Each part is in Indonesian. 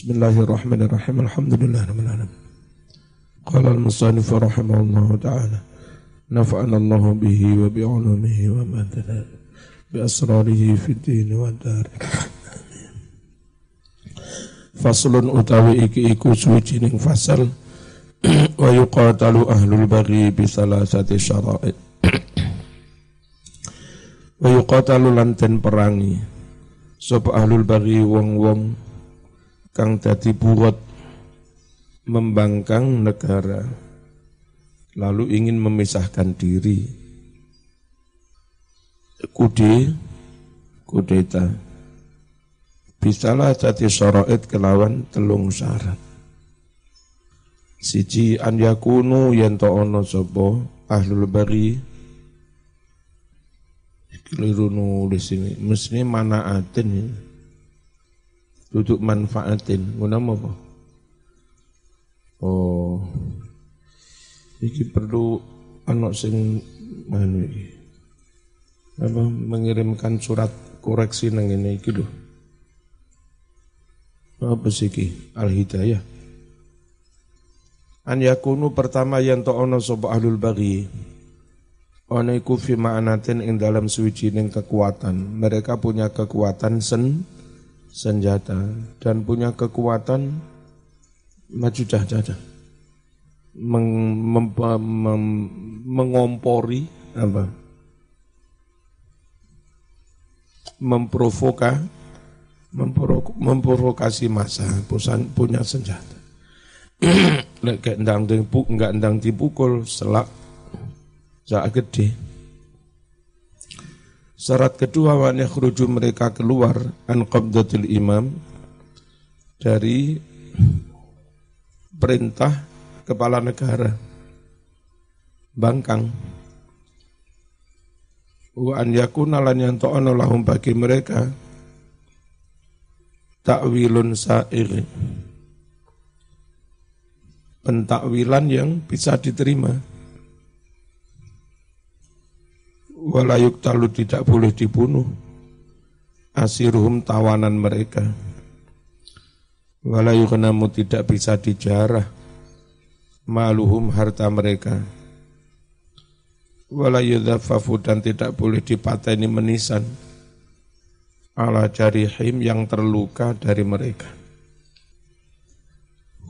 Bismillahirrahmanirrahim. Alhamdulillah rabbil. Qala al-musannif rahimahullahu taala. Nafa'ana Allah bihi wa bi wa ma bi asrarihi fid din wa dar. Faslun utawi iki iku suwijining fasal wa yuqatalu ahlul baghi bi salasati syara'id. wa yuqatalu lanten perangi sapa ahlul baghi wong-wong kang dadi burat membangkang negara lalu ingin memisahkan diri. Kude kudeta bisalah jati syara'id kelawan telung syarat. Siji an yakunu yen to ana sapa? Ahlul bari. Keliru nulis ini. Mesti mana atin ini duduk manfaatin. Ngono apa? Oh. Iki perlu anak sing anu apa mengirimkan surat koreksi nang ini iki lho. Apa sih al hidayah an yakunu pertama yang to ono sapa ahlul bagi ono iku fi ma'anatin ing dalam suwijining kekuatan. Mereka punya kekuatan sen senjata dan punya kekuatan maju jadah meng, mem, mem, mengompori apa? Memprovoka memprovokasi masa pusan punya senjata. Enggak endang dipukul selak saat gede Syarat kedua wa yakhruju mereka keluar an qabdatil imam dari perintah kepala negara bangkang. Wa an yakuna lan yanto'ana lahum bagi mereka takwilun sa'ir. Pentakwilan yang bisa diterima walayuk talu tidak boleh dibunuh. Asiruhum tawanan mereka. Walayuk namu tidak bisa dijarah. Maluhum harta mereka. Walayudhafafu dan tidak boleh dipateni menisan. Ala jarihim yang terluka dari mereka.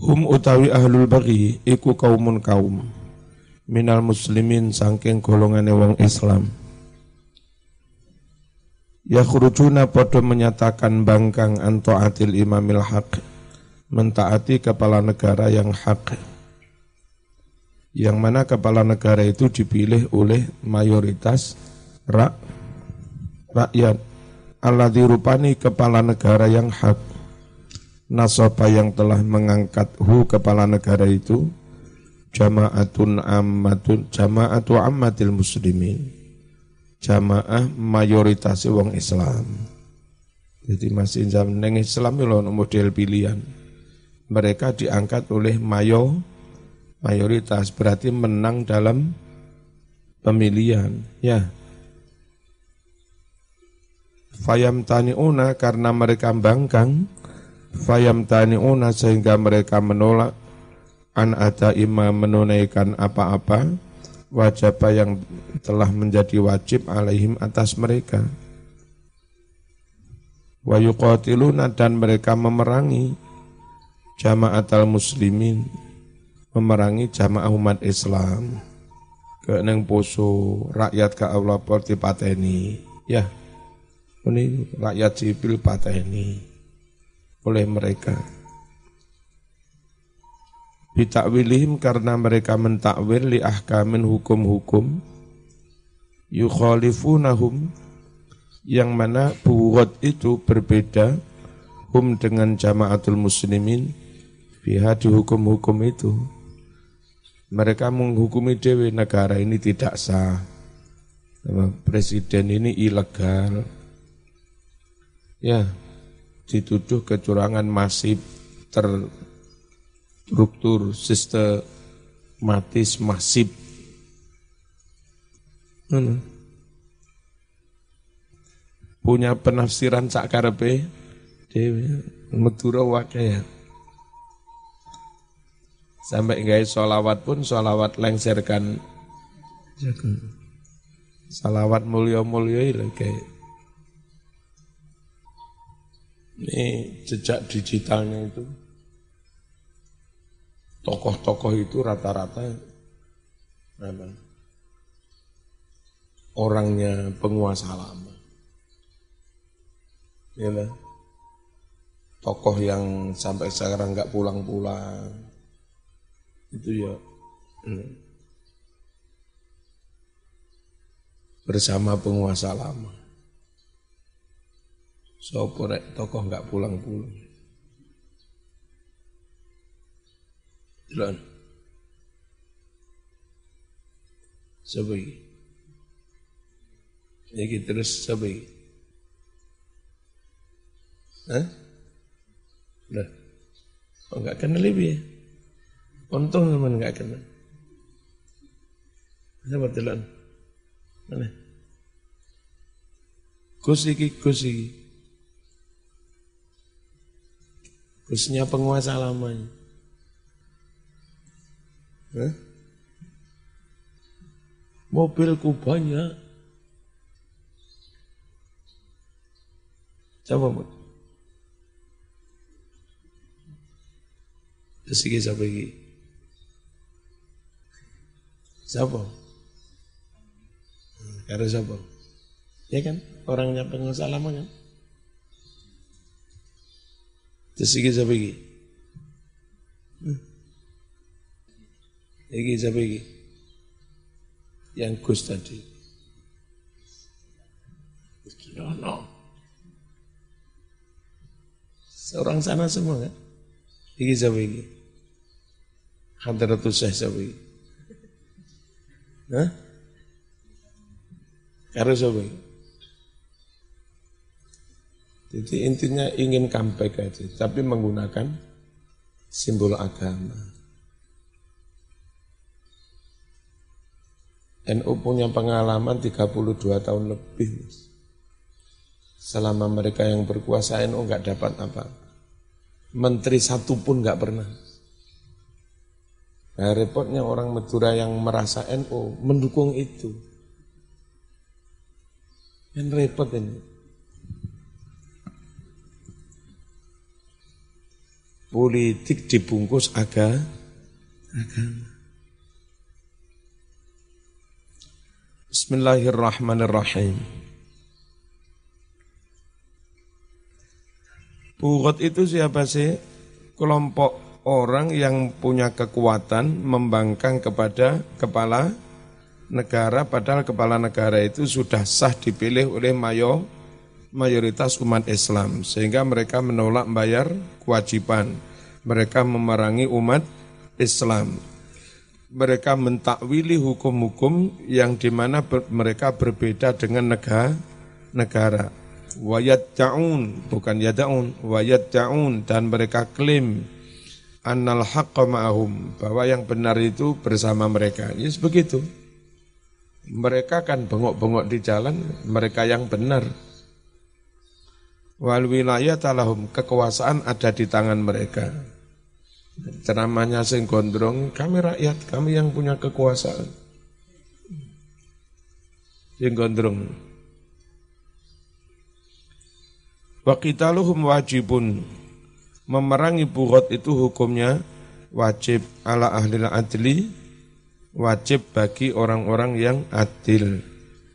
Hum utawi ahlul bagi iku kaumun kaum minal muslimin sangking golongan wong Islam Ya khurujuna podo menyatakan bangkang anto atil imamil haq, mentaati kepala negara yang hak. Yang mana kepala negara itu dipilih oleh mayoritas rak, rakyat. Allah dirupani kepala negara yang hak. Nasaba yang telah mengangkat hu kepala negara itu jamaatun ammatun jamaatu ammatil muslimin jamaah mayoritas wong Islam. Jadi masih zaman neng Islam itu model pilihan. Mereka diangkat oleh mayo mayoritas berarti menang dalam pemilihan. Ya. Fayam tani'una karena mereka bangkang, fayam tani'una sehingga mereka menolak an ada imam menunaikan apa-apa, wajib yang telah menjadi wajib alaihim atas mereka. Wa yuqatiluna dan mereka memerangi jamaat al-muslimin, memerangi jamaah umat Islam. Ke neng poso rakyat ke Allah porti pateni. Ya, ini rakyat sipil pateni oleh mereka bitakwilihim karena mereka mentakwil li ahkamin hukum-hukum. Yukhalifunahum yang mana buat itu berbeda hum dengan jamaatul muslimin fiha di hukum-hukum itu. Mereka menghukumi dewi negara ini tidak sah. Presiden ini ilegal. Ya dituduh kecurangan masif ter struktur sistematis masif. Hmm. Punya penafsiran sak karepe dhewe Madura wae ya. Sampai enggak solawat pun solawat lengserkan. Salawat mulia-mulia itu kayak ini jejak digitalnya itu tokoh-tokoh itu rata-rata orangnya penguasa lama. Ya lah. Tokoh yang sampai sekarang nggak pulang-pulang. Itu ya. Hmm. bersama penguasa lama. Sopo tokoh nggak pulang-pulang. Jalan. Siapa ini? Ini terus siapa ini? Hah? Udah. Oh nggak kenal lebih ya? Untung teman nggak kenal. Siapa jalan? Mana? Gus iki, Gus iki. Gusnya penguasa lamanya. Hah? Mobilku banyak. Coba mau. Terus iki siapa iki? Siapa? Karo siapa? Ya kan? Orangnya pengusaha lama kan? Terus iki siapa iki? Hmm. Iki siapa iki? Yang Gus tadi. No. Seorang sana semua kan? Iki siapa iki? Hadratus Syekh siapa iki? Hah? Karo sapa? Jadi intinya ingin comeback aja, tapi menggunakan simbol agama. NU punya pengalaman 32 tahun lebih. Selama mereka yang berkuasa NU nggak dapat apa. Menteri satu pun nggak pernah. Nah, repotnya orang Madura yang merasa NU mendukung itu. Yang repot ini. Politik dibungkus aga, agama. Bismillahirrahmanirrahim. Itu siapa sih? Kelompok orang yang punya kekuatan membangkang kepada kepala negara padahal kepala negara itu sudah sah dipilih oleh mayo mayoritas umat Islam sehingga mereka menolak bayar kewajiban mereka memerangi umat Islam mereka mentakwili hukum-hukum yang di mana ber, mereka berbeda dengan negara negara wayat ta'un bukan yadaun wayat ta'un dan mereka klaim annal haqqa ma'ahum bahwa yang benar itu bersama mereka ini yes, begitu mereka kan bengok-bengok di jalan, mereka yang benar. Wal wilayah talahum, kekuasaan ada di tangan mereka. Ceramahnya sing gondrong, kami rakyat, kami yang punya kekuasaan. Sing gondrong. Wa qitaluhum wajibun. Memerangi bugot itu hukumnya wajib ala ahli adli wajib bagi orang-orang yang adil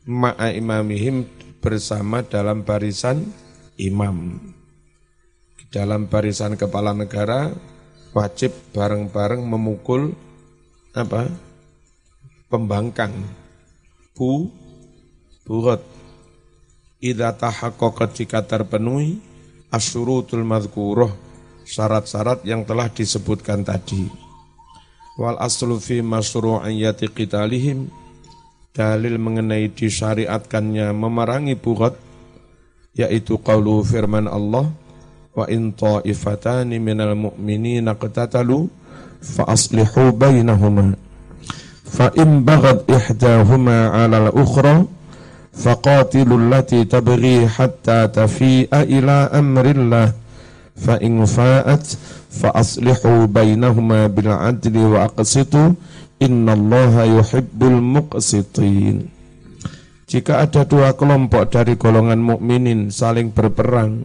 ma'a imamihim bersama dalam barisan imam. Dalam barisan kepala negara wajib bareng-bareng memukul apa? pembangkang bu burat idza tahaqqaqat jika terpenuhi asyurutul madhkurah syarat-syarat yang telah disebutkan tadi wal aslu fi masru'iyati qitalihim dalil mengenai disyariatkannya memerangi bughat yaitu qaulu firman Allah wa in ta'ifatani minal mu'minina qatatalu fa aslihu bainahuma fa in baghat ihdahuma 'ala al-ukhra faqatilu allati tabghi hatta tafi'a ila amrillah. Fa in fa'at fa aslihu bainahuma bil adli wa aqsitu innallaha yuhibbul muqsitin. Jika ada dua kelompok dari golongan mukminin saling berperang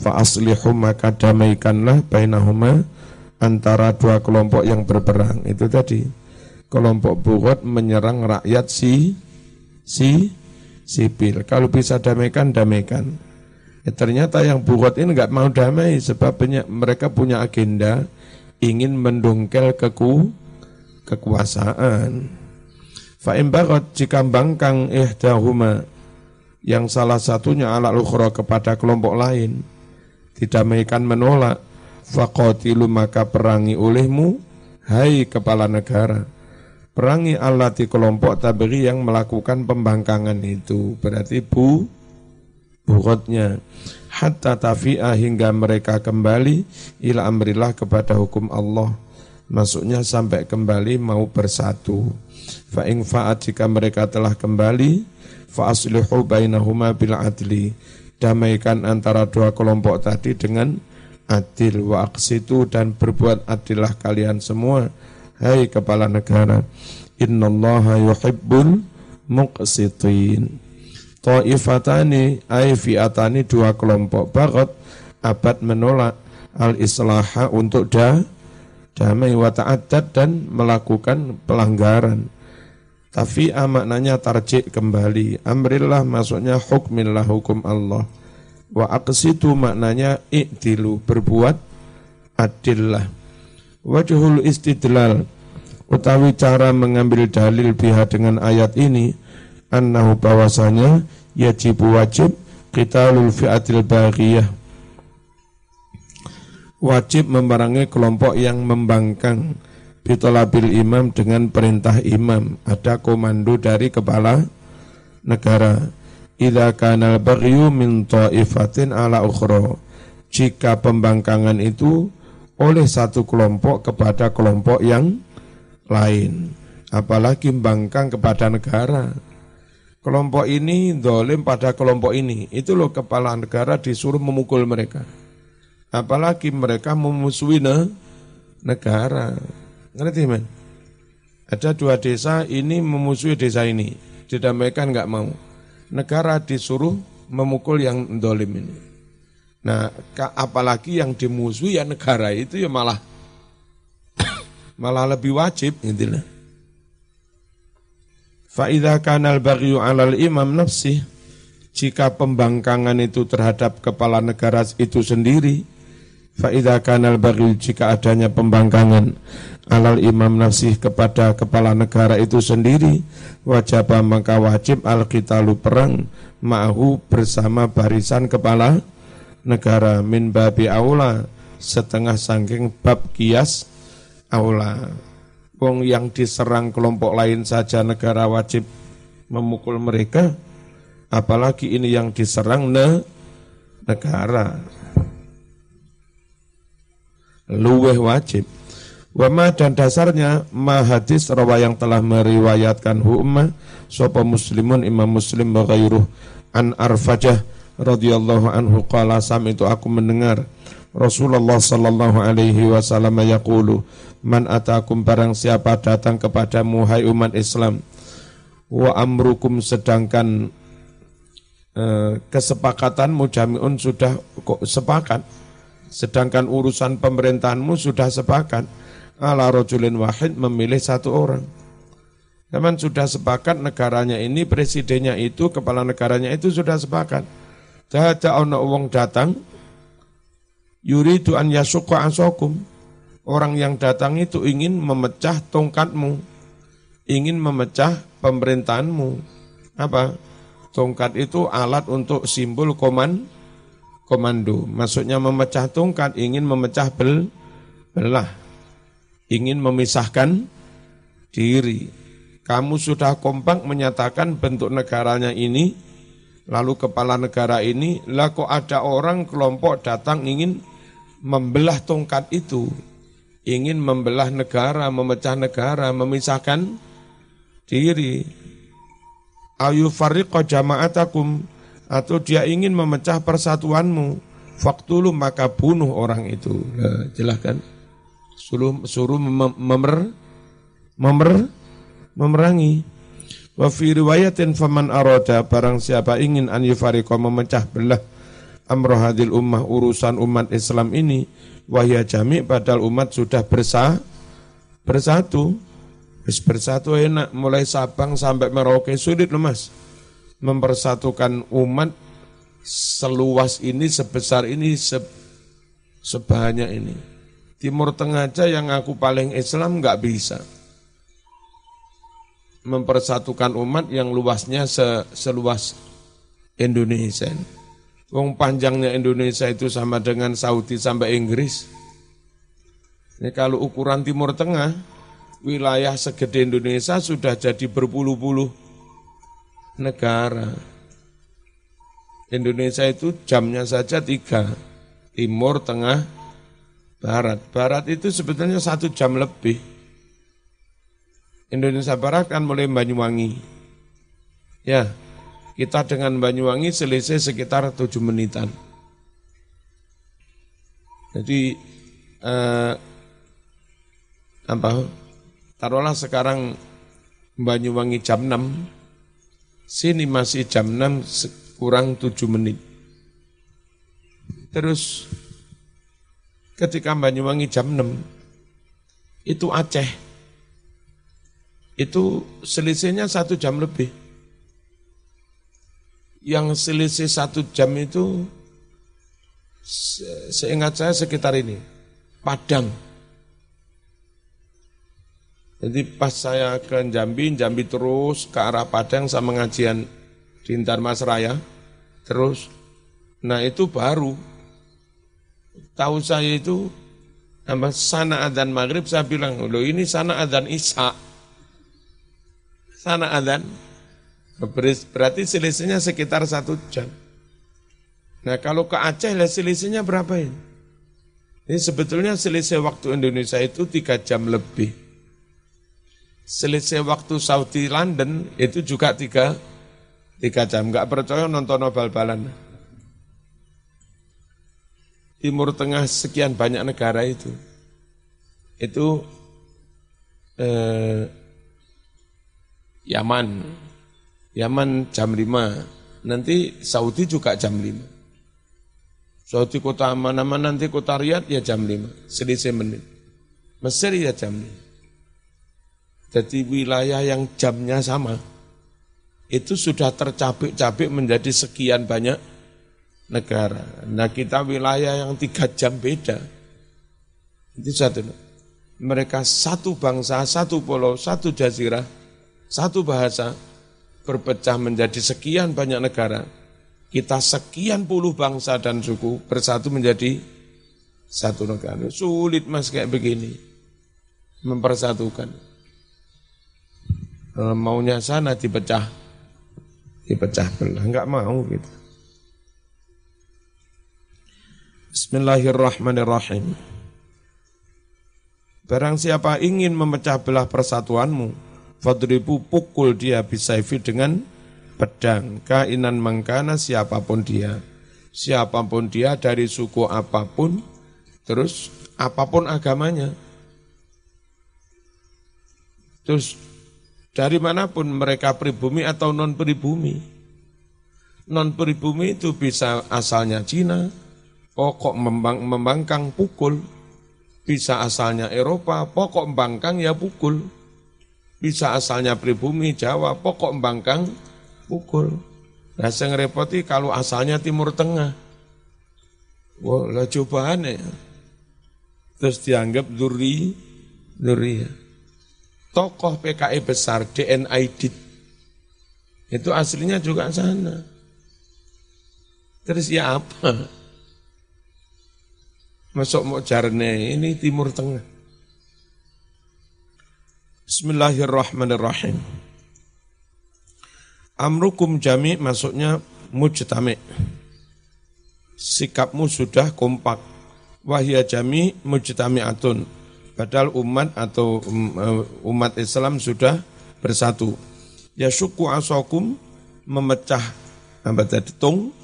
fa aslihu maka damaikanlah bainahuma antara dua kelompok yang berperang. Itu tadi. Kelompok Bukhot menyerang rakyat si si sipil. Kalau bisa damaikan damaikan. Ya, ternyata yang buat ini nggak mau damai sebab mereka punya agenda ingin mendongkel keku kekuasaan. Bagot jika bangkang ihdahuma yang salah satunya ala ukhra kepada kelompok lain didamaikan menolak. Faqatilu maka perangi olehmu hai kepala negara. Perangi alati kelompok taberi yang melakukan pembangkangan itu. Berarti bu bukotnya hatta tafi'a hingga mereka kembali ila amrillah kepada hukum Allah. Masuknya sampai kembali mau bersatu. Fa in jika mereka telah kembali fa aslihu bainahuma bil adli damaikan antara dua kelompok tadi dengan adil wa aqsitu dan berbuat adillah kalian semua hai kepala negara innallaha yuhibbul muqsitin Ta'ifatani ay fi'atani dua kelompok bagot abad menolak al-islaha untuk da, damai wa ta'addad dan melakukan pelanggaran. Tapi maknanya tarjik kembali. Amrillah maksudnya hukmillah hukum Allah. Wa aqsitu maknanya i'tilu berbuat adillah. Wajhul istidlal utawi cara mengambil dalil biha dengan ayat ini annahu bahwasanya yajib wajib qitalul fi'atil baghiyah wajib memerangi kelompok yang membangkang bitolabil imam dengan perintah imam ada komando dari kepala negara idza kana baghyu min ta'ifatin ala ukhra jika pembangkangan itu oleh satu kelompok kepada kelompok yang lain apalagi membangkang kepada negara kelompok ini dolim pada kelompok ini. Itu loh kepala negara disuruh memukul mereka. Apalagi mereka memusuhi negara. Ngerti men? Ada dua desa ini memusuhi desa ini. Didamaikan nggak mau. Negara disuruh memukul yang dolim ini. Nah, apalagi yang dimusuhi ya negara itu ya malah malah lebih wajib intinya. Fa'idha kanal bagyu alal imam nafsih, jika pembangkangan itu terhadap kepala negara itu sendiri, fa'idha kanal bagyu jika adanya pembangkangan alal imam nafsih kepada kepala negara itu sendiri, wajib maka wajib al-qitalu perang ma'hu bersama barisan kepala negara min babi aula setengah sangking bab kias aula. Wong yang diserang kelompok lain saja negara wajib memukul mereka, apalagi ini yang diserang ne negara. Luweh wajib. Wama dan dasarnya ma hadis rawa yang telah meriwayatkan hu'ma sopa muslimun imam muslim bagairuh an arfajah radhiyallahu anhu qala sam itu aku mendengar Rasulullah sallallahu alaihi wasallam yaqulu man atakum barang siapa datang kepadamu hai umat Islam wa amrukum sedangkan eh, kesepakatanmu jami'un sudah kok sepakat sedangkan urusan pemerintahanmu sudah sepakat ala rojulin wahid memilih satu orang Teman sudah sepakat negaranya ini, presidennya itu, kepala negaranya itu sudah sepakat. Dada ono wong datang, yuridu an yasuqa asokum, orang yang datang itu ingin memecah tongkatmu, ingin memecah pemerintahanmu. Apa? Tongkat itu alat untuk simbol koman, komando. Maksudnya memecah tongkat, ingin memecah bel, belah. Ingin memisahkan diri. Kamu sudah kompak menyatakan bentuk negaranya ini, lalu kepala negara ini, lah kok ada orang kelompok datang ingin membelah tongkat itu ingin membelah negara, memecah negara, memisahkan diri. Ayu fariqa jama'atakum atau dia ingin memecah persatuanmu. Faktulu maka bunuh orang itu. Nah, jelas kan? Suruh, suruh memer, memer, memerangi. Wa fi riwayatin faman arada barang siapa ingin an yufariqa memecah belah amro hadil ummah urusan umat Islam ini wahya jami padahal umat sudah bersa bersatu bersatu enak mulai Sabang sampai Merauke sulit loh Mas mempersatukan umat seluas ini sebesar ini se, sebanyak ini Timur Tengah aja yang aku paling Islam nggak bisa mempersatukan umat yang luasnya se seluas Indonesia. Wong panjangnya Indonesia itu sama dengan Saudi sampai Inggris. Ini kalau ukuran Timur Tengah, wilayah segede Indonesia sudah jadi berpuluh-puluh negara. Indonesia itu jamnya saja tiga, Timur, Tengah, Barat. Barat itu sebetulnya satu jam lebih. Indonesia Barat kan mulai Banyuwangi. Ya, kita dengan Banyuwangi selisih sekitar tujuh menitan. Jadi eh, apa? Taruhlah sekarang Banyuwangi jam 6, sini masih jam 6 kurang 7 menit. Terus ketika Banyuwangi jam 6, itu Aceh itu selisihnya satu jam lebih. Yang selisih satu jam itu seingat saya sekitar ini, Padang. Jadi pas saya ke Jambi, Jambi terus ke arah Padang sama ngajian di Mas Raya, terus, nah itu baru. Tahu saya itu, nama sana adzan maghrib, saya bilang, loh ini sana adzan isya sana adzan. Berarti selisihnya sekitar satu jam. Nah kalau ke Aceh lah selisihnya berapa ini? Ini sebetulnya selisih waktu Indonesia itu tiga jam lebih. Selisih waktu Saudi London itu juga tiga, tiga jam. Gak percaya nonton bal-balan. Timur Tengah sekian banyak negara itu. Itu eh, Yaman. Yaman jam 5. Nanti Saudi juga jam 5. Saudi kota mana-mana nanti kota Riyadh ya jam 5. Selisih menit. Mesir ya jam 5. Jadi wilayah yang jamnya sama. Itu sudah tercabik-cabik menjadi sekian banyak negara. Nah kita wilayah yang tiga jam beda. Itu satu. Mereka satu bangsa, satu pulau, satu jazirah satu bahasa berpecah menjadi sekian banyak negara, kita sekian puluh bangsa dan suku bersatu menjadi satu negara. Sulit mas kayak begini mempersatukan. Kalau maunya sana dipecah, dipecah belah, enggak mau gitu. Bismillahirrahmanirrahim. Barang siapa ingin memecah belah persatuanmu, Fadribu pukul dia bisaifi dengan pedang. Kainan mangkana siapa pun dia. Siapa pun dia dari suku apa pun. Terus apa pun agamanya. Terus dari mana pun mereka pribumi atau non pribumi. Non pribumi itu bisa asalnya Cina, pokok membang, membangkang pukul. Bisa asalnya Eropa, pokok membangkang ya pukul bisa asalnya pribumi Jawa, pokok Bangkang pukul. Nah, saya ngerepoti kalau asalnya Timur Tengah. Wah, lah cobaan ya. Terus dianggap duri, duri ya. Tokoh PKI besar DNID itu aslinya juga sana. Terus ya apa? Masuk mau jarne ini Timur Tengah. Bismillahirrahmanirrahim. Amrukum jami maksudnya mujtami. Sikapmu sudah kompak. Wahya jami mujtami'atun. Padahal umat atau um, uh, umat Islam sudah bersatu. Ya syuku asokum memecah apa tadi tung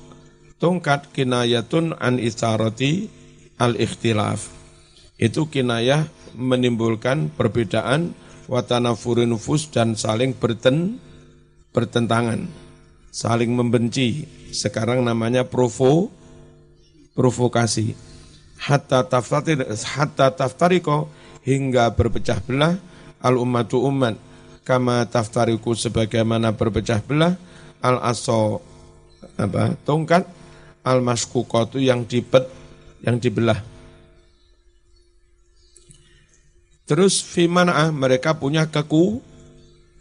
Tongkat kinayatun an isarati al-ikhtilaf. Itu kinayah menimbulkan perbedaan watanafuri nufus dan saling berten, bertentangan, saling membenci. Sekarang namanya provo, provokasi. Hatta taftatir, hatta taftariko hingga berpecah belah al ummatu umat kama taftariku sebagaimana berpecah belah al aso apa tongkat al maskukotu yang dipet yang dibelah. Terus fimanah mereka punya keku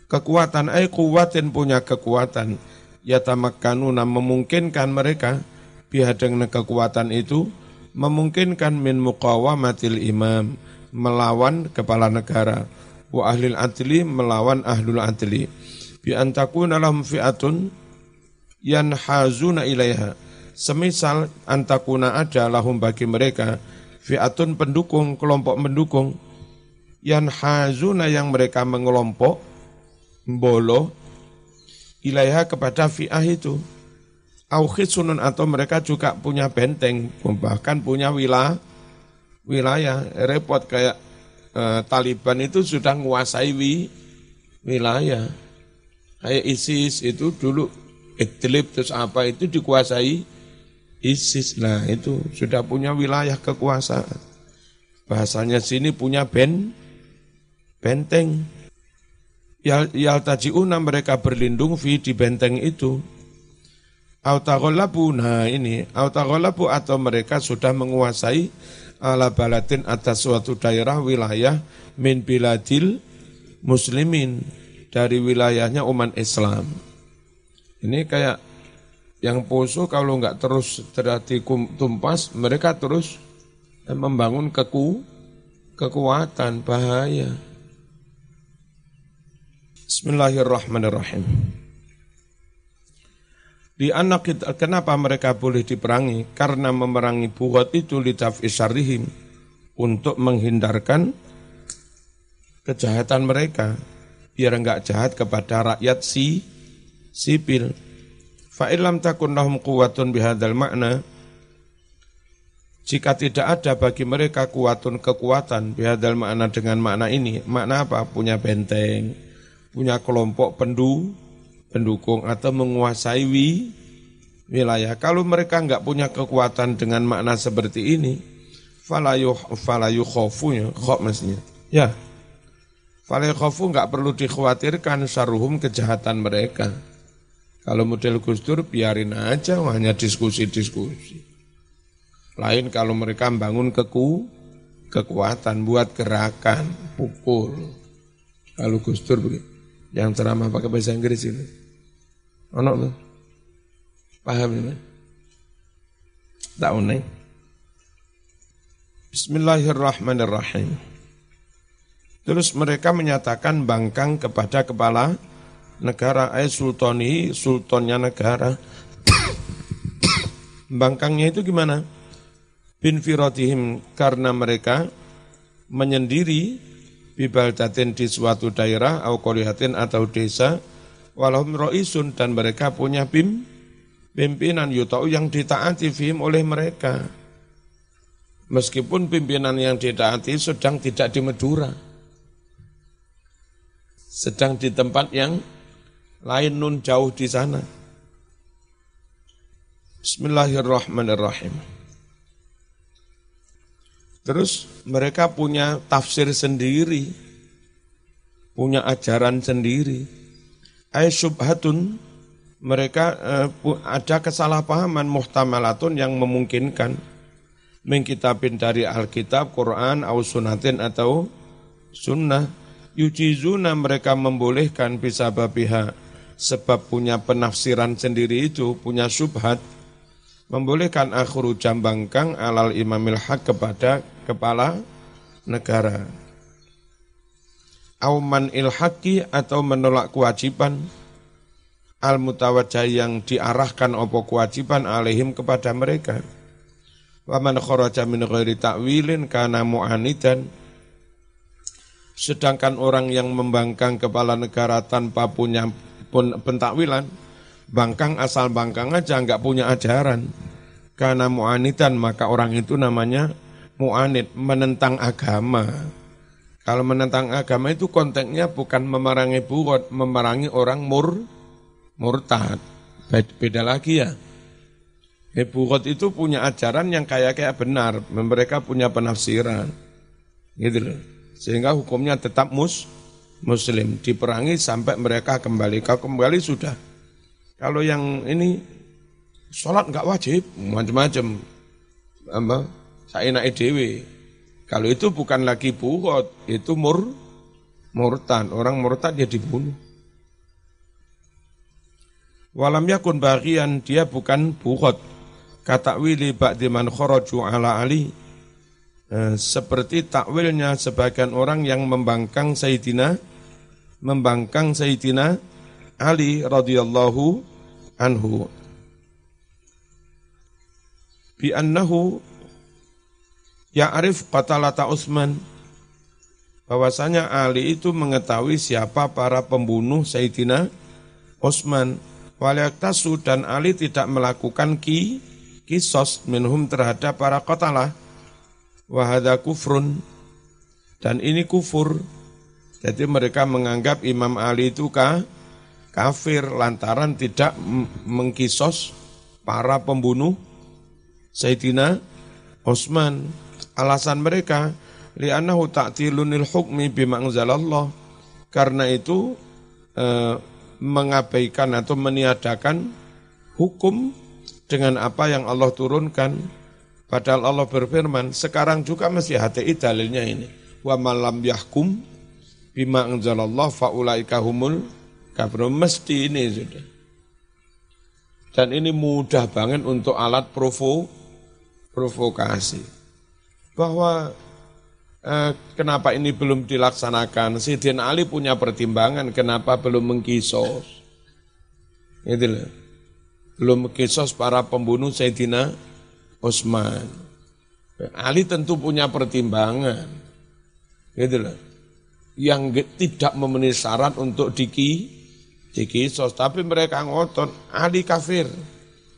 kekuatan ay kuwatin punya kekuatan yatamakkanuna memungkinkan mereka pihak dengan kekuatan itu memungkinkan min muqawamatil imam melawan kepala negara. Wa ahlil adli melawan ahlul adli. Bi antakuna lahum fi'atun yanhazuna ilaiha. Semisal antakuna ada lahum bagi mereka fi'atun pendukung kelompok pendukung yang hazuna yang mereka mengelompok bolo ilaiha kepada fi'ah itu. Au sunun atau mereka juga punya benteng bahkan punya wilayah wilayah repot kayak eh, Taliban itu sudah menguasai wi, wilayah kayak ISIS itu dulu Idlib terus apa itu dikuasai ISIS nah itu sudah punya wilayah kekuasaan bahasanya sini punya band benteng. Yaltaji'una mereka berlindung fi di benteng itu. Autagholabu, nah ini, autagholabu atau mereka sudah menguasai ala balatin atas suatu daerah wilayah min biladil muslimin dari wilayahnya umat Islam. Ini kayak yang poso kalau nggak terus terhati tumpas, mereka terus membangun keku, kekuatan, bahaya. Bismillahirrahmanirrahim. Di anak kita, kenapa mereka boleh diperangi? Karena memerangi buat itu litaf isyarihim untuk menghindarkan kejahatan mereka biar enggak jahat kepada rakyat si sipil. Fa'ilam takun lahum kuwatun bihadal makna jika tidak ada bagi mereka kuatun kekuatan bihadal makna dengan makna ini, makna apa? Punya benteng, punya kelompok pendu, pendukung atau menguasai wi, wilayah. Kalau mereka nggak punya kekuatan dengan makna seperti ini, falayu falayu khofu ya, khok mestinya. Ya, falayu khofu nggak perlu dikhawatirkan saruhum kejahatan mereka. Kalau model Gus Dur biarin aja hanya diskusi-diskusi. Lain kalau mereka bangun keku, kekuatan buat gerakan, pukul. Kalau Gus Dur yang ceramah pakai bahasa Inggris itu. Ono tuh. Paham ya? Tak unai. Bismillahirrahmanirrahim. Terus mereka menyatakan bangkang kepada kepala negara, eh sultani, sultannya negara. Bangkangnya itu gimana? Bin firatihim karena mereka menyendiri bibaldatin di suatu daerah au kolihatin atau desa walahum roisun dan mereka punya pim, pimpinan yutau yang ditaati fihim oleh mereka. Meskipun pimpinan yang ditaati sedang tidak di Madura sedang di tempat yang lain nun jauh di sana. Bismillahirrahmanirrahim. Terus mereka punya tafsir sendiri, punya ajaran sendiri. Ay subhatun, mereka eh, ada kesalahpahaman muhtamalatun yang memungkinkan mengkitabin dari Alkitab, Quran, au sunatin atau sunnah. Yujizuna mereka membolehkan bisa babiha sebab punya penafsiran sendiri itu, punya subhat membolehkan akhru jambangkang alal imamil haq kepada kepala negara. Auman ilhaki atau menolak kewajiban al mutawajjah yang diarahkan opo kewajiban alaihim kepada mereka. Waman kharaja min ghairi ta'wilin kana mu'anidan sedangkan orang yang membangkang kepala negara tanpa punya pun pentakwilan bangkang asal bangkang aja nggak punya ajaran. Karena mu'anitan maka orang itu namanya mu'anid, menentang agama. Kalau menentang agama itu konteksnya bukan memerangi buat, memerangi orang mur, murtad. Beda lagi ya. Eh, buat itu punya ajaran yang kayak kayak benar, mereka punya penafsiran, gitu loh. Sehingga hukumnya tetap mus, muslim, diperangi sampai mereka kembali. Kalau kembali sudah. Kalau yang ini sholat nggak wajib, macam-macam, apa? Saya naik dewi kalau itu bukan lagi buhot, itu mur murtad. Orang murtad dia dibunuh. Walam yakun bagian dia bukan buhot. Kata wili ba'di man kharaju ala Ali. Eh, seperti takwilnya sebagian orang yang membangkang Sayyidina membangkang Sayyidina Ali radhiyallahu anhu bi annahu Ya Arif Qatalata Utsman bahwasanya Ali itu mengetahui siapa para pembunuh Sayyidina Utsman Waliyaktasu dan Ali tidak melakukan ki kisos minhum terhadap para qatalah. Wahada kufrun. Dan ini kufur. Jadi mereka menganggap Imam Ali itu kah kafir lantaran tidak mengkisos para pembunuh Sayyidina Utsman Alasan mereka li'annahu ta'tilunil hukmi bima anzalallah. Karena itu eh, mengabaikan atau meniadakan hukum dengan apa yang Allah turunkan. Padahal Allah berfirman, sekarang juga masih HTI dalilnya ini. Wa malam yahkum bima anzalallah faulaika humul kafirun. Mesti ini sudah. Dan ini mudah banget untuk alat provo, provokasi bahwa eh, kenapa ini belum dilaksanakan. Sidin Ali punya pertimbangan kenapa belum mengkisos. Itu loh. Belum mengkisos para pembunuh Sayyidina Utsman. Ali tentu punya pertimbangan. Gitu loh. Yang tidak memenuhi syarat untuk diki, dikisos. Tapi mereka ngotot, Ali kafir.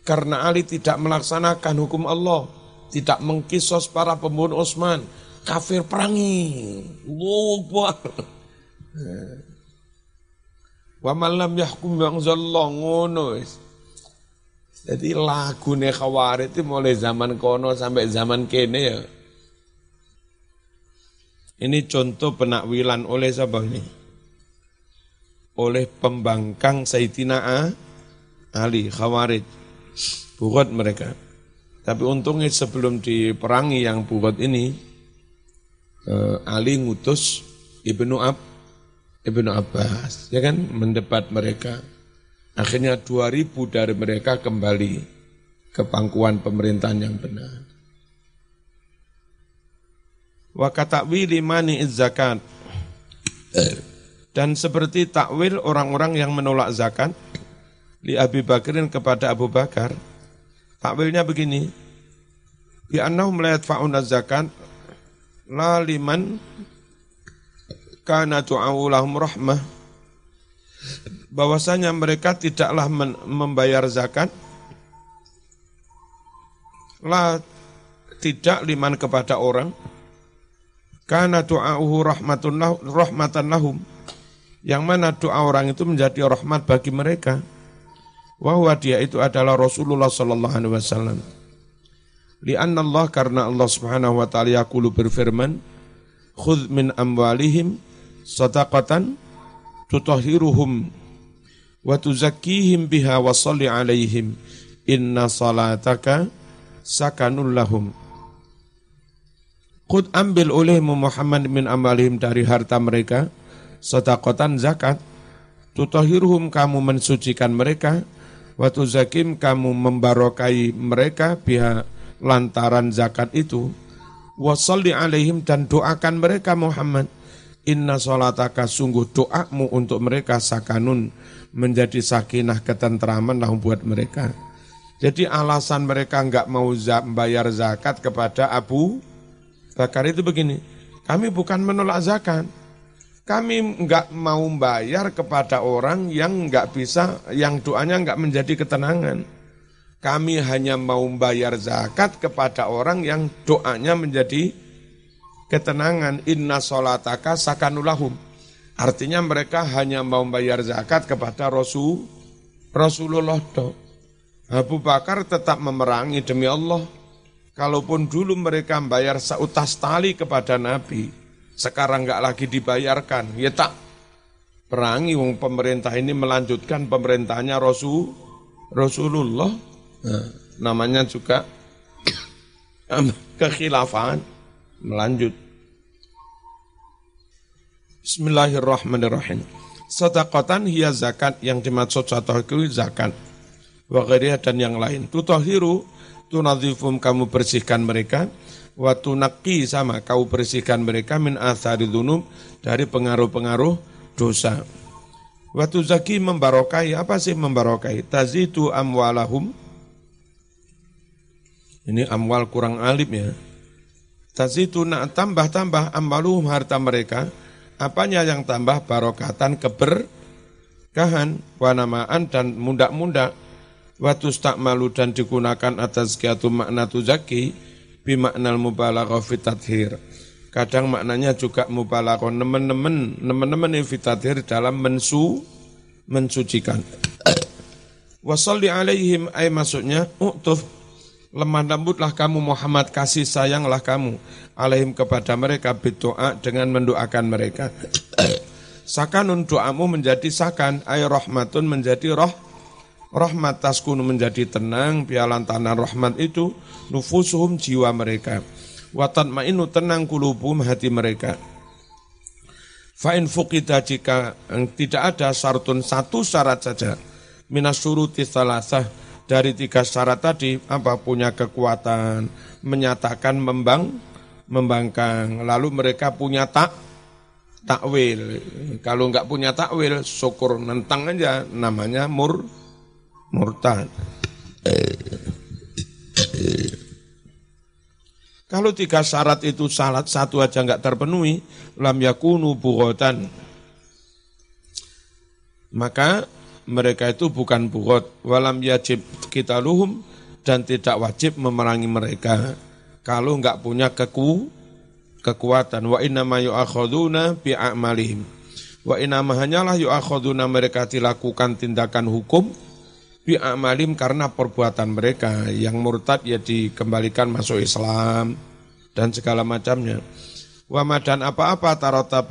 Karena Ali tidak melaksanakan hukum Allah tidak mengkisos para pembunuh Utsman, kafir perangi. Lupa. Wa malam yahkum yang ngono Jadi lagu nih khawarit itu mulai zaman kono sampai zaman kene ya. Ini contoh penakwilan oleh siapa ini? Oleh pembangkang Sayyidina Ali Khawarij. Buat mereka. Tapi untungnya sebelum diperangi yang buat ini, eh, Ali ngutus Ibnu Ab, Ibnu Abbas, ya kan, mendebat mereka. Akhirnya 2000 dari mereka kembali ke pangkuan pemerintahan yang benar. Wa katakwili mani zakat. Dan seperti takwil orang-orang yang menolak zakat, li Abi Bakrin kepada Abu Bakar, Takwilnya begini. Bi annahum la yadfa'una zakat la liman kana tu'au lahum rahmah. Bahwasanya mereka tidaklah membayar zakat la tidak liman kepada orang karena doa'uhu rahmatun rahmatan lahum yang mana doa orang itu menjadi rahmat bagi mereka Wahwa dia itu adalah Rasulullah sallallahu alaihi wasallam. Lianna Allah karena Allah Subhanahu wa taala yaqulu berfirman, "Khudh min amwalihim sadaqatan tutahhiruhum wa tuzakkihim biha wa shalli alaihim inna salataka sakanul lahum." Qud ambil olehmu Muhammad min amalihim dari harta mereka, sedekatan zakat, tutahhiruhum kamu mensucikan mereka, Waktu zakim kamu membarokai mereka pihak lantaran zakat itu. Wasalli alaihim dan doakan mereka Muhammad. Inna salataka sungguh doamu untuk mereka sakanun menjadi sakinah ketentraman lah buat mereka. Jadi alasan mereka enggak mau bayar zakat kepada Abu Bakar itu begini, kami bukan menolak zakat, Kami enggak mau bayar kepada orang yang enggak bisa, yang doanya enggak menjadi ketenangan. Kami hanya mau bayar zakat kepada orang yang doanya menjadi ketenangan. Inna solataka sakanulahum. Artinya mereka hanya mau bayar zakat kepada Rasul, Rasulullah. Abu Bakar tetap memerangi demi Allah. Kalaupun dulu mereka bayar seutas tali kepada Nabi, sekarang nggak lagi dibayarkan, ya tak. Perangi wong pemerintah ini melanjutkan pemerintahnya Rasul Rasulullah. Nah, namanya juga kekhilafan. Melanjut. Bismillahirrahmanirrahim. Sedekatan hiya zakat. Yang dimaksud sedekah itu zakat. Wa dan yang lain. Tutahiru tunadzifum kamu bersihkan mereka wa tunaqi sama kau bersihkan mereka min athari dunub dari pengaruh-pengaruh dosa. Waktu zaki membarokai, apa sih membarokai? Tazitu amwalahum. Ini amwal kurang alim ya. Tazitu nak tambah-tambah amwaluhum harta mereka. Apanya yang tambah barokatan keberkahan, wanamaan dan munda-munda. Waktu stak malu dan digunakan atas kiatu makna tuzaki bimaknal mubalaghah fi tathir. Kadang maknanya juga mubalaghah nemen-nemen, nemen-nemen fi tathir dalam mensu mensucikan. Wasalli alaihim ay maksudnya u'tuf lemah lembutlah kamu Muhammad kasih sayanglah kamu alaihim kepada mereka berdoa dengan mendoakan mereka. Sakanun doamu menjadi sakan, ay rahmatun menjadi roh rahmat taskunu menjadi tenang pialan tanah rahmat itu nufusuhum jiwa mereka. Watan ma'inu tenang kulubum hati mereka. Fa'in fuqida jika tidak ada syartun satu syarat saja. Minas suruti salasah dari tiga syarat tadi apa punya kekuatan menyatakan membang membangkang. Lalu mereka punya tak takwil. Kalau enggak punya takwil syukur nentang aja namanya mur murtad. Kalau tiga syarat itu syarat satu aja nggak terpenuhi, lam yakunu bughotan. Maka mereka itu bukan bugot, walam yajib kita luhum dan tidak wajib memerangi mereka kalau nggak punya keku kekuatan. Wa inna ma yu'akhaduna bi a'malihim. Wa inna hanyalah yu'akhaduna mereka dilakukan tindakan hukum bi amalim karena perbuatan mereka yang murtad ya dikembalikan masuk Islam dan segala macamnya. Wa dan apa-apa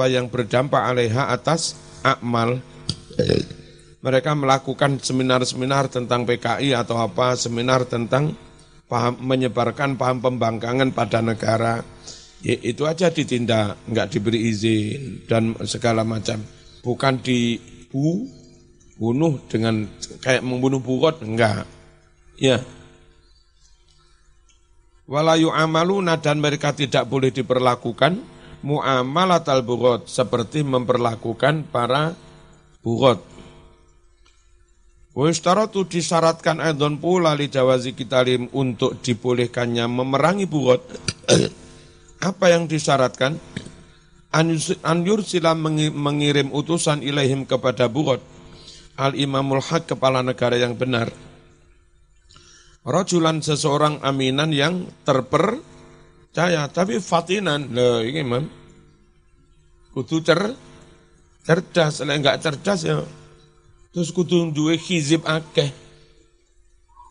yang berdampak alaiha atas akmal. Mereka melakukan seminar-seminar tentang PKI atau apa, seminar tentang paham menyebarkan paham pembangkangan pada negara. Ya, itu aja ditindak, nggak diberi izin dan segala macam. Bukan dibu bunuh dengan kayak membunuh bugot enggak. Ya. Walayu amaluna dan mereka tidak boleh diperlakukan muamalat al bugot seperti memperlakukan para bugot Wistaratu disyaratkan aidon pula li jawazi kitalim untuk dibolehkannya memerangi bugot. Apa yang disyaratkan? Anjur sila mengirim utusan ilaihim kepada bugot al-imamul haq kepala negara yang benar. Rajulan seseorang aminan yang terpercaya, tapi fatinan. Loh, ini man. Kudu cer, cerdas, lah enggak cerdas ya. Terus kudu duwe hizib akeh.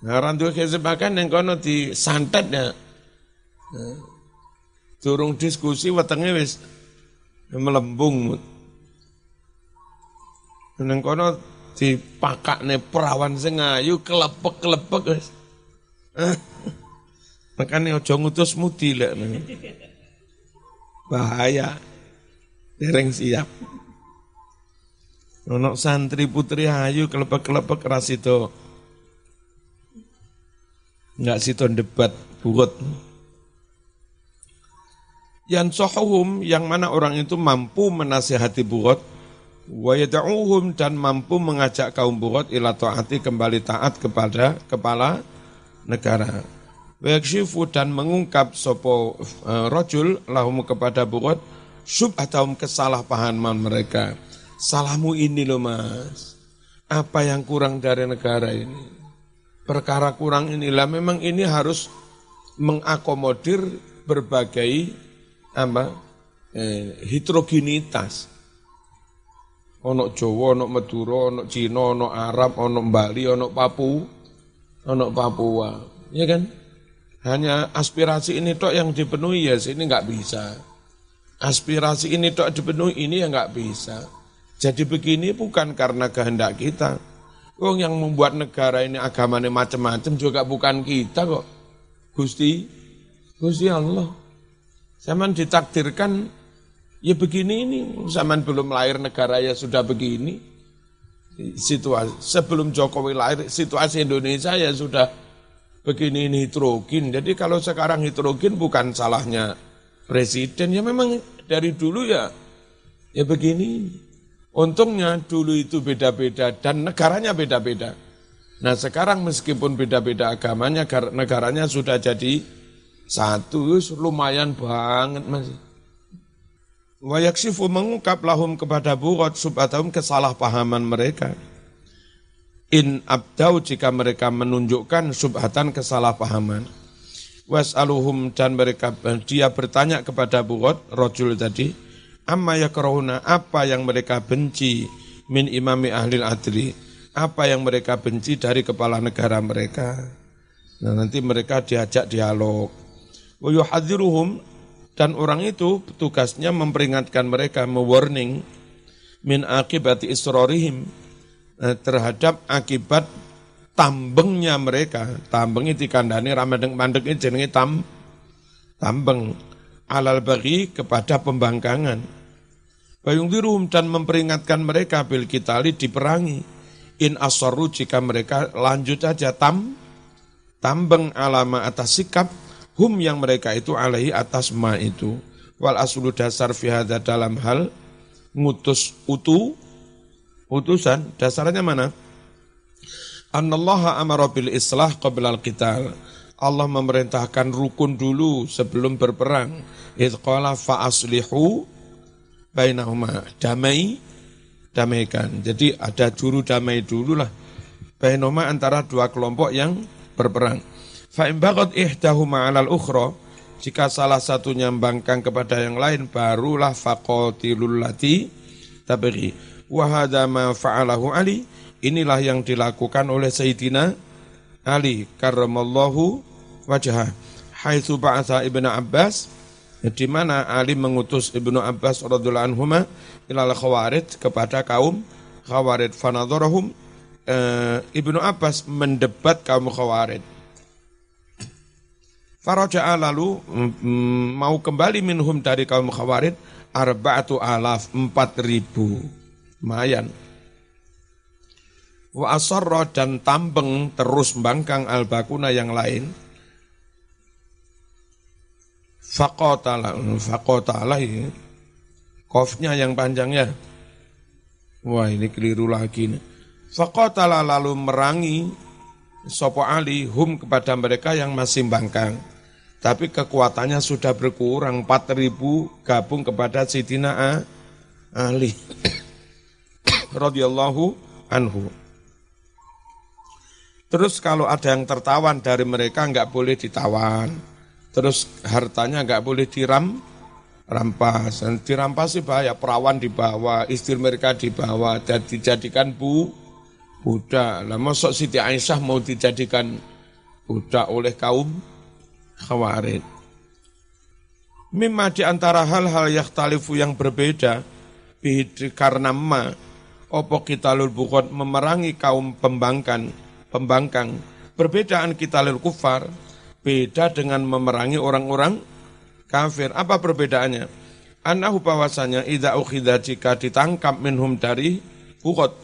Nah, orang duwe hizib akeh yang kono santet ya. Turung diskusi wetenge wis melembung. Nang kono dipakakne perawan sing ayu kelepek-kelepek wis. Makanya ojo ngutus mudi lek. Bahaya. Dereng siap. Ono santri putri ayu kelepek-kelepek ras itu. Enggak situ debat burut. Yang sohum yang mana orang itu mampu menasihati burut wa dan mampu mengajak kaum bugot ila taati kembali taat kepada kepala negara. Wa dan mengungkap sopo uh, rojul lahum kepada bugot syubhatahum kesalahpahaman mereka. Salahmu ini loh mas. Apa yang kurang dari negara ini? Perkara kurang inilah memang ini harus mengakomodir berbagai apa eh, heterogenitas. Ono Jawa, ono Madura, ono Cina, ono Arab, ono Bali, ono Papua, ono Papua. Ya kan? Hanya aspirasi ini tok yang dipenuhi ya sini nggak bisa. Aspirasi ini tok dipenuhi ini ya nggak bisa. Jadi begini bukan karena kehendak kita. Wong yang membuat negara ini agamanya macam-macam juga bukan kita kok. Gusti, Gusti Allah. Zaman ditakdirkan ya begini ini. Zaman belum lahir negara ya sudah begini. Situasi sebelum Jokowi lahir situasi Indonesia ya sudah begini ini hidrogen. Jadi kalau sekarang hidrogen bukan salahnya presiden, ya memang dari dulu ya ya begini. Untungnya dulu itu beda-beda dan negaranya beda-beda. Nah sekarang meskipun beda-beda agamanya, negaranya sudah jadi satu, lumayan banget masih. Wayaksifu mengungkap lahum kepada burat subhatahum kesalahpahaman mereka. In abdau jika mereka menunjukkan subhatan kesalahpahaman. Was'aluhum dan mereka dia bertanya kepada Bukhot, rojul tadi, amma yakrahuna, apa yang mereka benci min imami ahli adli, apa yang mereka benci dari kepala negara mereka. Nah nanti mereka diajak dialog. Wa dan orang itu tugasnya memperingatkan mereka, mewarning min akibati isrorihim Eh, terhadap akibat tambengnya mereka. Tambeng itu kandani ramadeng mandek ini jenenge tam tambeng alal bagi kepada pembangkangan. Bayung dirum dan memperingatkan mereka bil kitali diperangi. In asoru jika mereka lanjut aja tam tambeng alama atas sikap hum yang mereka itu alaihi atas ma itu. Wal asulu dasar fihada dalam hal ngutus utu utusan dasarnya mana? Anallaha amara bil islah qabla al-qital. Allah memerintahkan rukun dulu sebelum berperang. Idh qala fa aslihu bainahuma. Damai damaikan. Jadi ada juru damai dulu lah. Bainahuma antara dua kelompok yang berperang. Fa in baghat ihdahuma 'alal ukhra jika salah satunya membangkang kepada yang lain barulah faqatilul lati tabri Wahada ma fa'alahu Ali. Inilah yang dilakukan oleh Sayyidina Ali karramallahu wajah. Haitsu ba'atha Ibnu Abbas di mana Ali mengutus Ibnu Abbas radhiyallahu anhuma ilal khawarid kepada kaum khawarid fanadharahum e, Ibnu Abbas mendebat kaum khawarid Faraja'a lalu mm, mau kembali minhum dari kaum khawarid arba'atu alaf empat ribu Mayan. Wa asarra dan tambeng terus bangkang al-bakuna yang lain. Faqatala, faqatala ini. Kofnya yang panjangnya. Wah ini keliru lagi nih. Faqatala lalu merangi Sopo Ali hum kepada mereka yang masih bangkang. Tapi kekuatannya sudah berkurang 4000 gabung kepada Sidina Ali radhiyallahu anhu. Terus kalau ada yang tertawan dari mereka nggak boleh ditawan. Terus hartanya nggak boleh diram, rampas. Dan dirampas sih bahaya, perawan dibawa, istri mereka dibawa, dan dijadikan bu, budak. Lah masuk Siti Aisyah mau dijadikan budak oleh kaum khawarid. Mimma di antara hal-hal yang talifu yang berbeda, karena ma, opo kita lul bukot memerangi kaum pembangkan, pembangkang. Perbedaan kita lul kufar, beda dengan memerangi orang-orang kafir. Apa perbedaannya? Anahu bahwasanya idza ukhidha jika ditangkap minhum dari bukot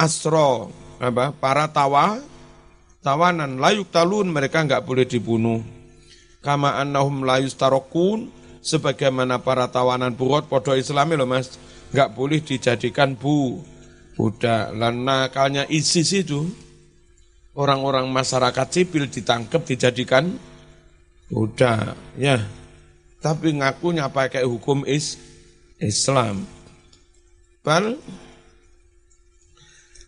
asro apa para tawa tawanan layuk talun mereka enggak boleh dibunuh kama annahum layus tarokun sebagaimana para tawanan bukot podo islami loh mas enggak boleh dijadikan bu budak. Lan nakalnya ISIS itu orang-orang masyarakat sipil ditangkap dijadikan budak, ya. Tapi ngakunya pakai hukum is Islam. Bal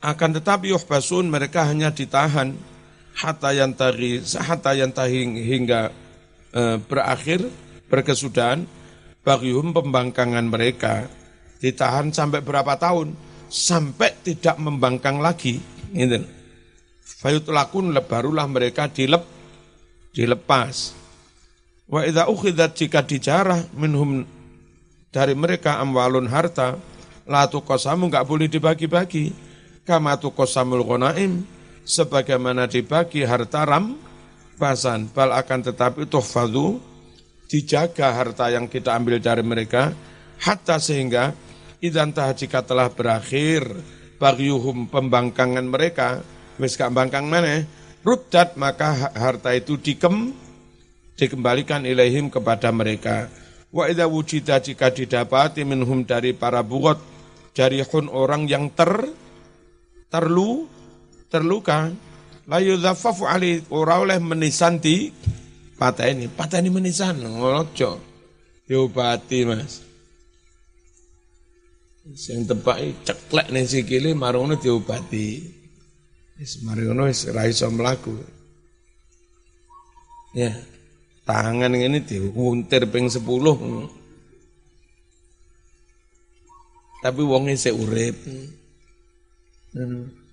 akan tetapi yuhbasun mereka hanya ditahan hatta yantahi hatta hingga e, berakhir berkesudahan bagium pembangkangan mereka ditahan sampai berapa tahun sampai tidak membangkang lagi gitu. Fayutlakun barulah mereka dilep dilepas. Wa idza jika dijarah minhum dari mereka amwalun harta la tuqasamu enggak boleh dibagi-bagi kama tuqasamul ghanaim sebagaimana dibagi harta ram pasan bal akan tetapi tuhfadu dijaga harta yang kita ambil dari mereka hatta sehingga idan jika telah berakhir bagiuhum pembangkangan mereka wis gak bangkang mana ruddat maka harta itu dikem dikembalikan ilaihim kepada mereka. Wa idza wujida jika didapati minhum dari para bugot dari hun orang yang ter terlu terluka la yudhaffafu ali ora oleh menisanti patah ini patah ini menisan ngojo diobati mas. Sing tepak ceklek ning sikile marono diobati. Wis marono wis ra iso mlaku. Ya tangan ini diuntir ping 10 tapi wonge sik urip. Hmm.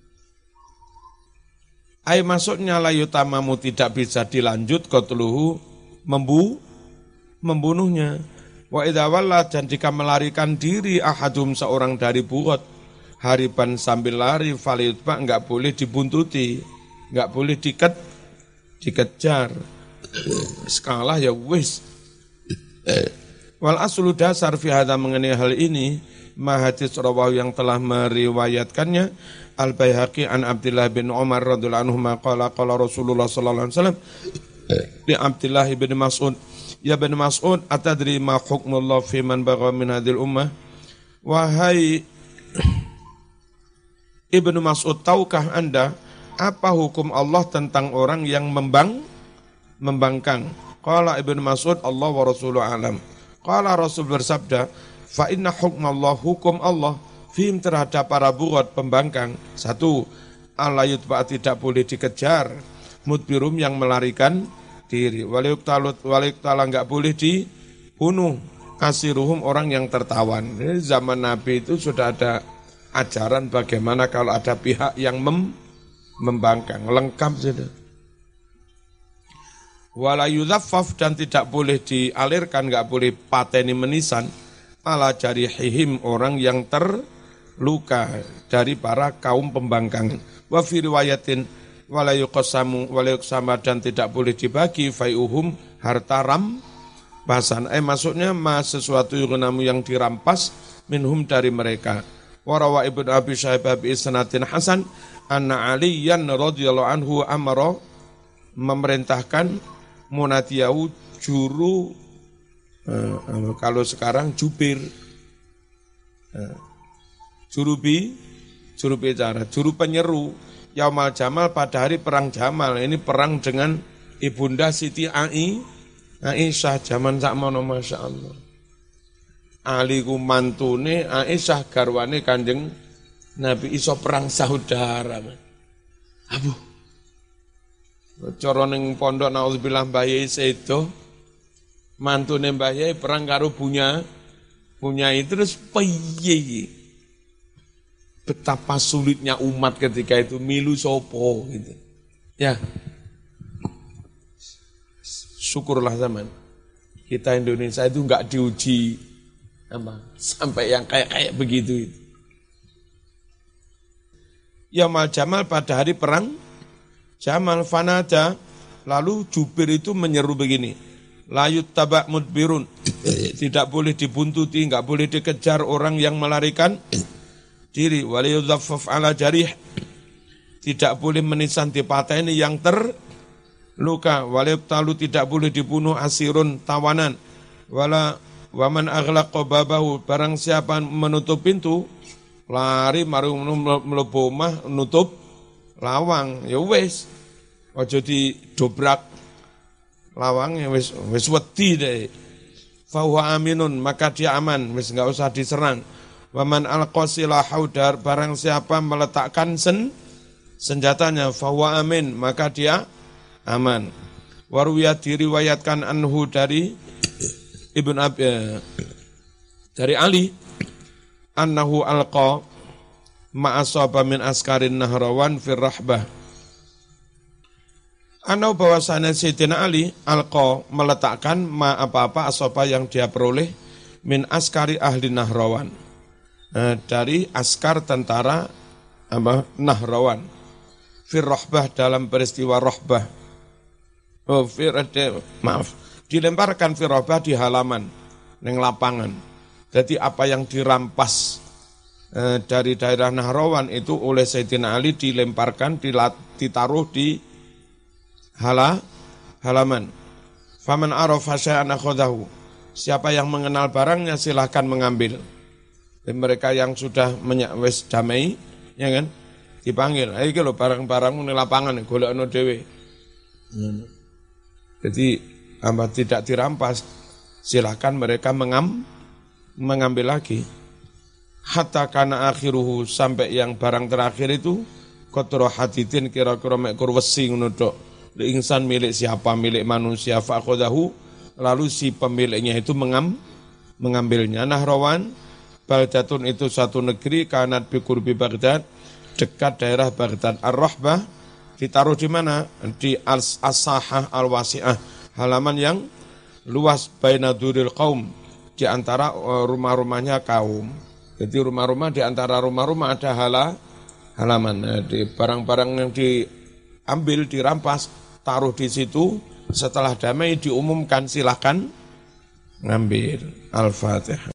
Ay masuknya layu tamamu tidak bisa dilanjut kotluhu membu membunuhnya. Wa idawalla dan jika melarikan diri ahadum seorang dari bugot hariban sambil lari falidba enggak boleh dibuntuti, enggak boleh diket dikejar. Sekalah ya wis. Wal aslu dasar fi mengenai hal ini mahadis rawahu yang telah meriwayatkannya Al Baihaqi an Abdullah bin Umar radhiyallahu anhu qala qala Rasulullah sallallahu alaihi wasallam di Abdullah bin Mas'ud. Ya bin Mas'ud atadri ma hukmullah fi man bagha min hadhihi ummah? Wahai Ibnu Mas'ud tahukah Anda apa hukum Allah tentang orang yang membang membangkang? Qala Ibnu Mas'ud Allah wa Rasuluh alam. Qala Rasul bersabda fa inna hukmallah hukum Allah Fihim terhadap para bugot pembangkang. Satu, alayut pak tidak boleh dikejar. Mudbirum yang melarikan diri. Waliuk talut, waliuk tala nggak boleh dibunuh. Asiruhum orang yang tertawan. Ini zaman Nabi itu sudah ada ajaran bagaimana kalau ada pihak yang mem, membangkang. Lengkap sudah. Walayudhafaf dan tidak boleh dialirkan, nggak boleh pateni menisan. Ala jari hihim orang yang ter luka dari para kaum pembangkang. Wa fi riwayatin wala yuqasamu wala yuqsama dan tidak boleh dibagi faiuhum harta ram bahasan eh maksudnya mas sesuatu yugunamu yang dirampas minhum dari mereka. Warawa ibnu Abi Syaibah bi isnatin hasan anna Aliyan radhiyallahu anhu amara memerintahkan munatiyahu juru eh, kalau sekarang jubir eh, Jurubi, juru bicara, juru penyeru. Yaumal Jamal pada hari perang Jamal. Ini perang dengan Ibunda Siti Ai, Aisyah zaman sakmono Masya Allah. Ali ku mantune Aisyah garwane kanjeng Nabi iso perang saudara. Abu. Cara pondok naudzubillah Mbah Yai sedo mantune Mbah Yai perang karo punya punya itu terus piye betapa sulitnya umat ketika itu milu sopo gitu. Ya. Syukurlah zaman. Kita Indonesia itu enggak diuji apa sampai yang kayak kayak begitu itu. mal Jamal pada hari perang Jamal Fanada lalu jubir itu menyeru begini layut tabak mudbirun tidak boleh dibuntuti, enggak boleh dikejar orang yang melarikan diri. Waliyudhaffaf ala jarih. Tidak boleh menisan ini yang terluka. Talu tidak boleh dibunuh asirun tawanan. Wala waman aghlaqa babahu. Barang siapa menutup pintu lari maru mlebu omah nutup lawang. Ya wis. Aja dobrak lawang ya wis wis wedi deh. Fahuwa aminun maka dia aman. Wis nggak usah diserang waman alqasila haudar barang siapa meletakkan sen senjatanya fahuwa amin maka dia aman warwiyat diriwayatkan anhu dari ibn Abi eh, dari Ali annahu alqa ma'asaba min askarin nahrawan fir rahbah Anau bahwasanya Sayyidina Ali alqa meletakkan ma apa-apa asopa yang dia peroleh min askari ahli Nahrawan. Eh, dari askar tentara apa Nahrawan. Fir rohbah dalam peristiwa rohbah. Oh, fir, de, maaf, dilemparkan fir rohbah di halaman, neng lapangan. Jadi apa yang dirampas eh, dari daerah Nahrawan itu oleh Sayyidina Ali dilemparkan, ditaruh di hala halaman. Faman arafa syai'an. Siapa yang mengenal barangnya silahkan mengambil. Mereka yang sudah menyawes damai, ya kan? Dipanggil, ayo kalau barang-barang di lapangan, golek no dewe. Jadi, apa tidak dirampas, silahkan mereka mengam, mengambil lagi. Hatta kana akhiruhu, sampai yang barang terakhir itu, kotro hadidin kira-kira mekur wesi ngunudok insan milik siapa? Milik manusia. Fakodahu lalu si pemiliknya itu mengam, mengambilnya. Nahrawan Baldatun itu satu negeri kanat bikurbi Baghdad dekat daerah Baghdad Ar-Rahbah. Ditaruh di mana? Di As-Sahah Al-Wasi'ah. Halaman yang luas bainaduril kaum di antara eh, rumah-rumahnya kaum. Jadi rumah-rumah di antara rumah-rumah ada hala halaman. Nah, di barang-barang yang diambil dirampas taruh di situ, setelah damai diumumkan silahkan ngambil Al-Fatihah.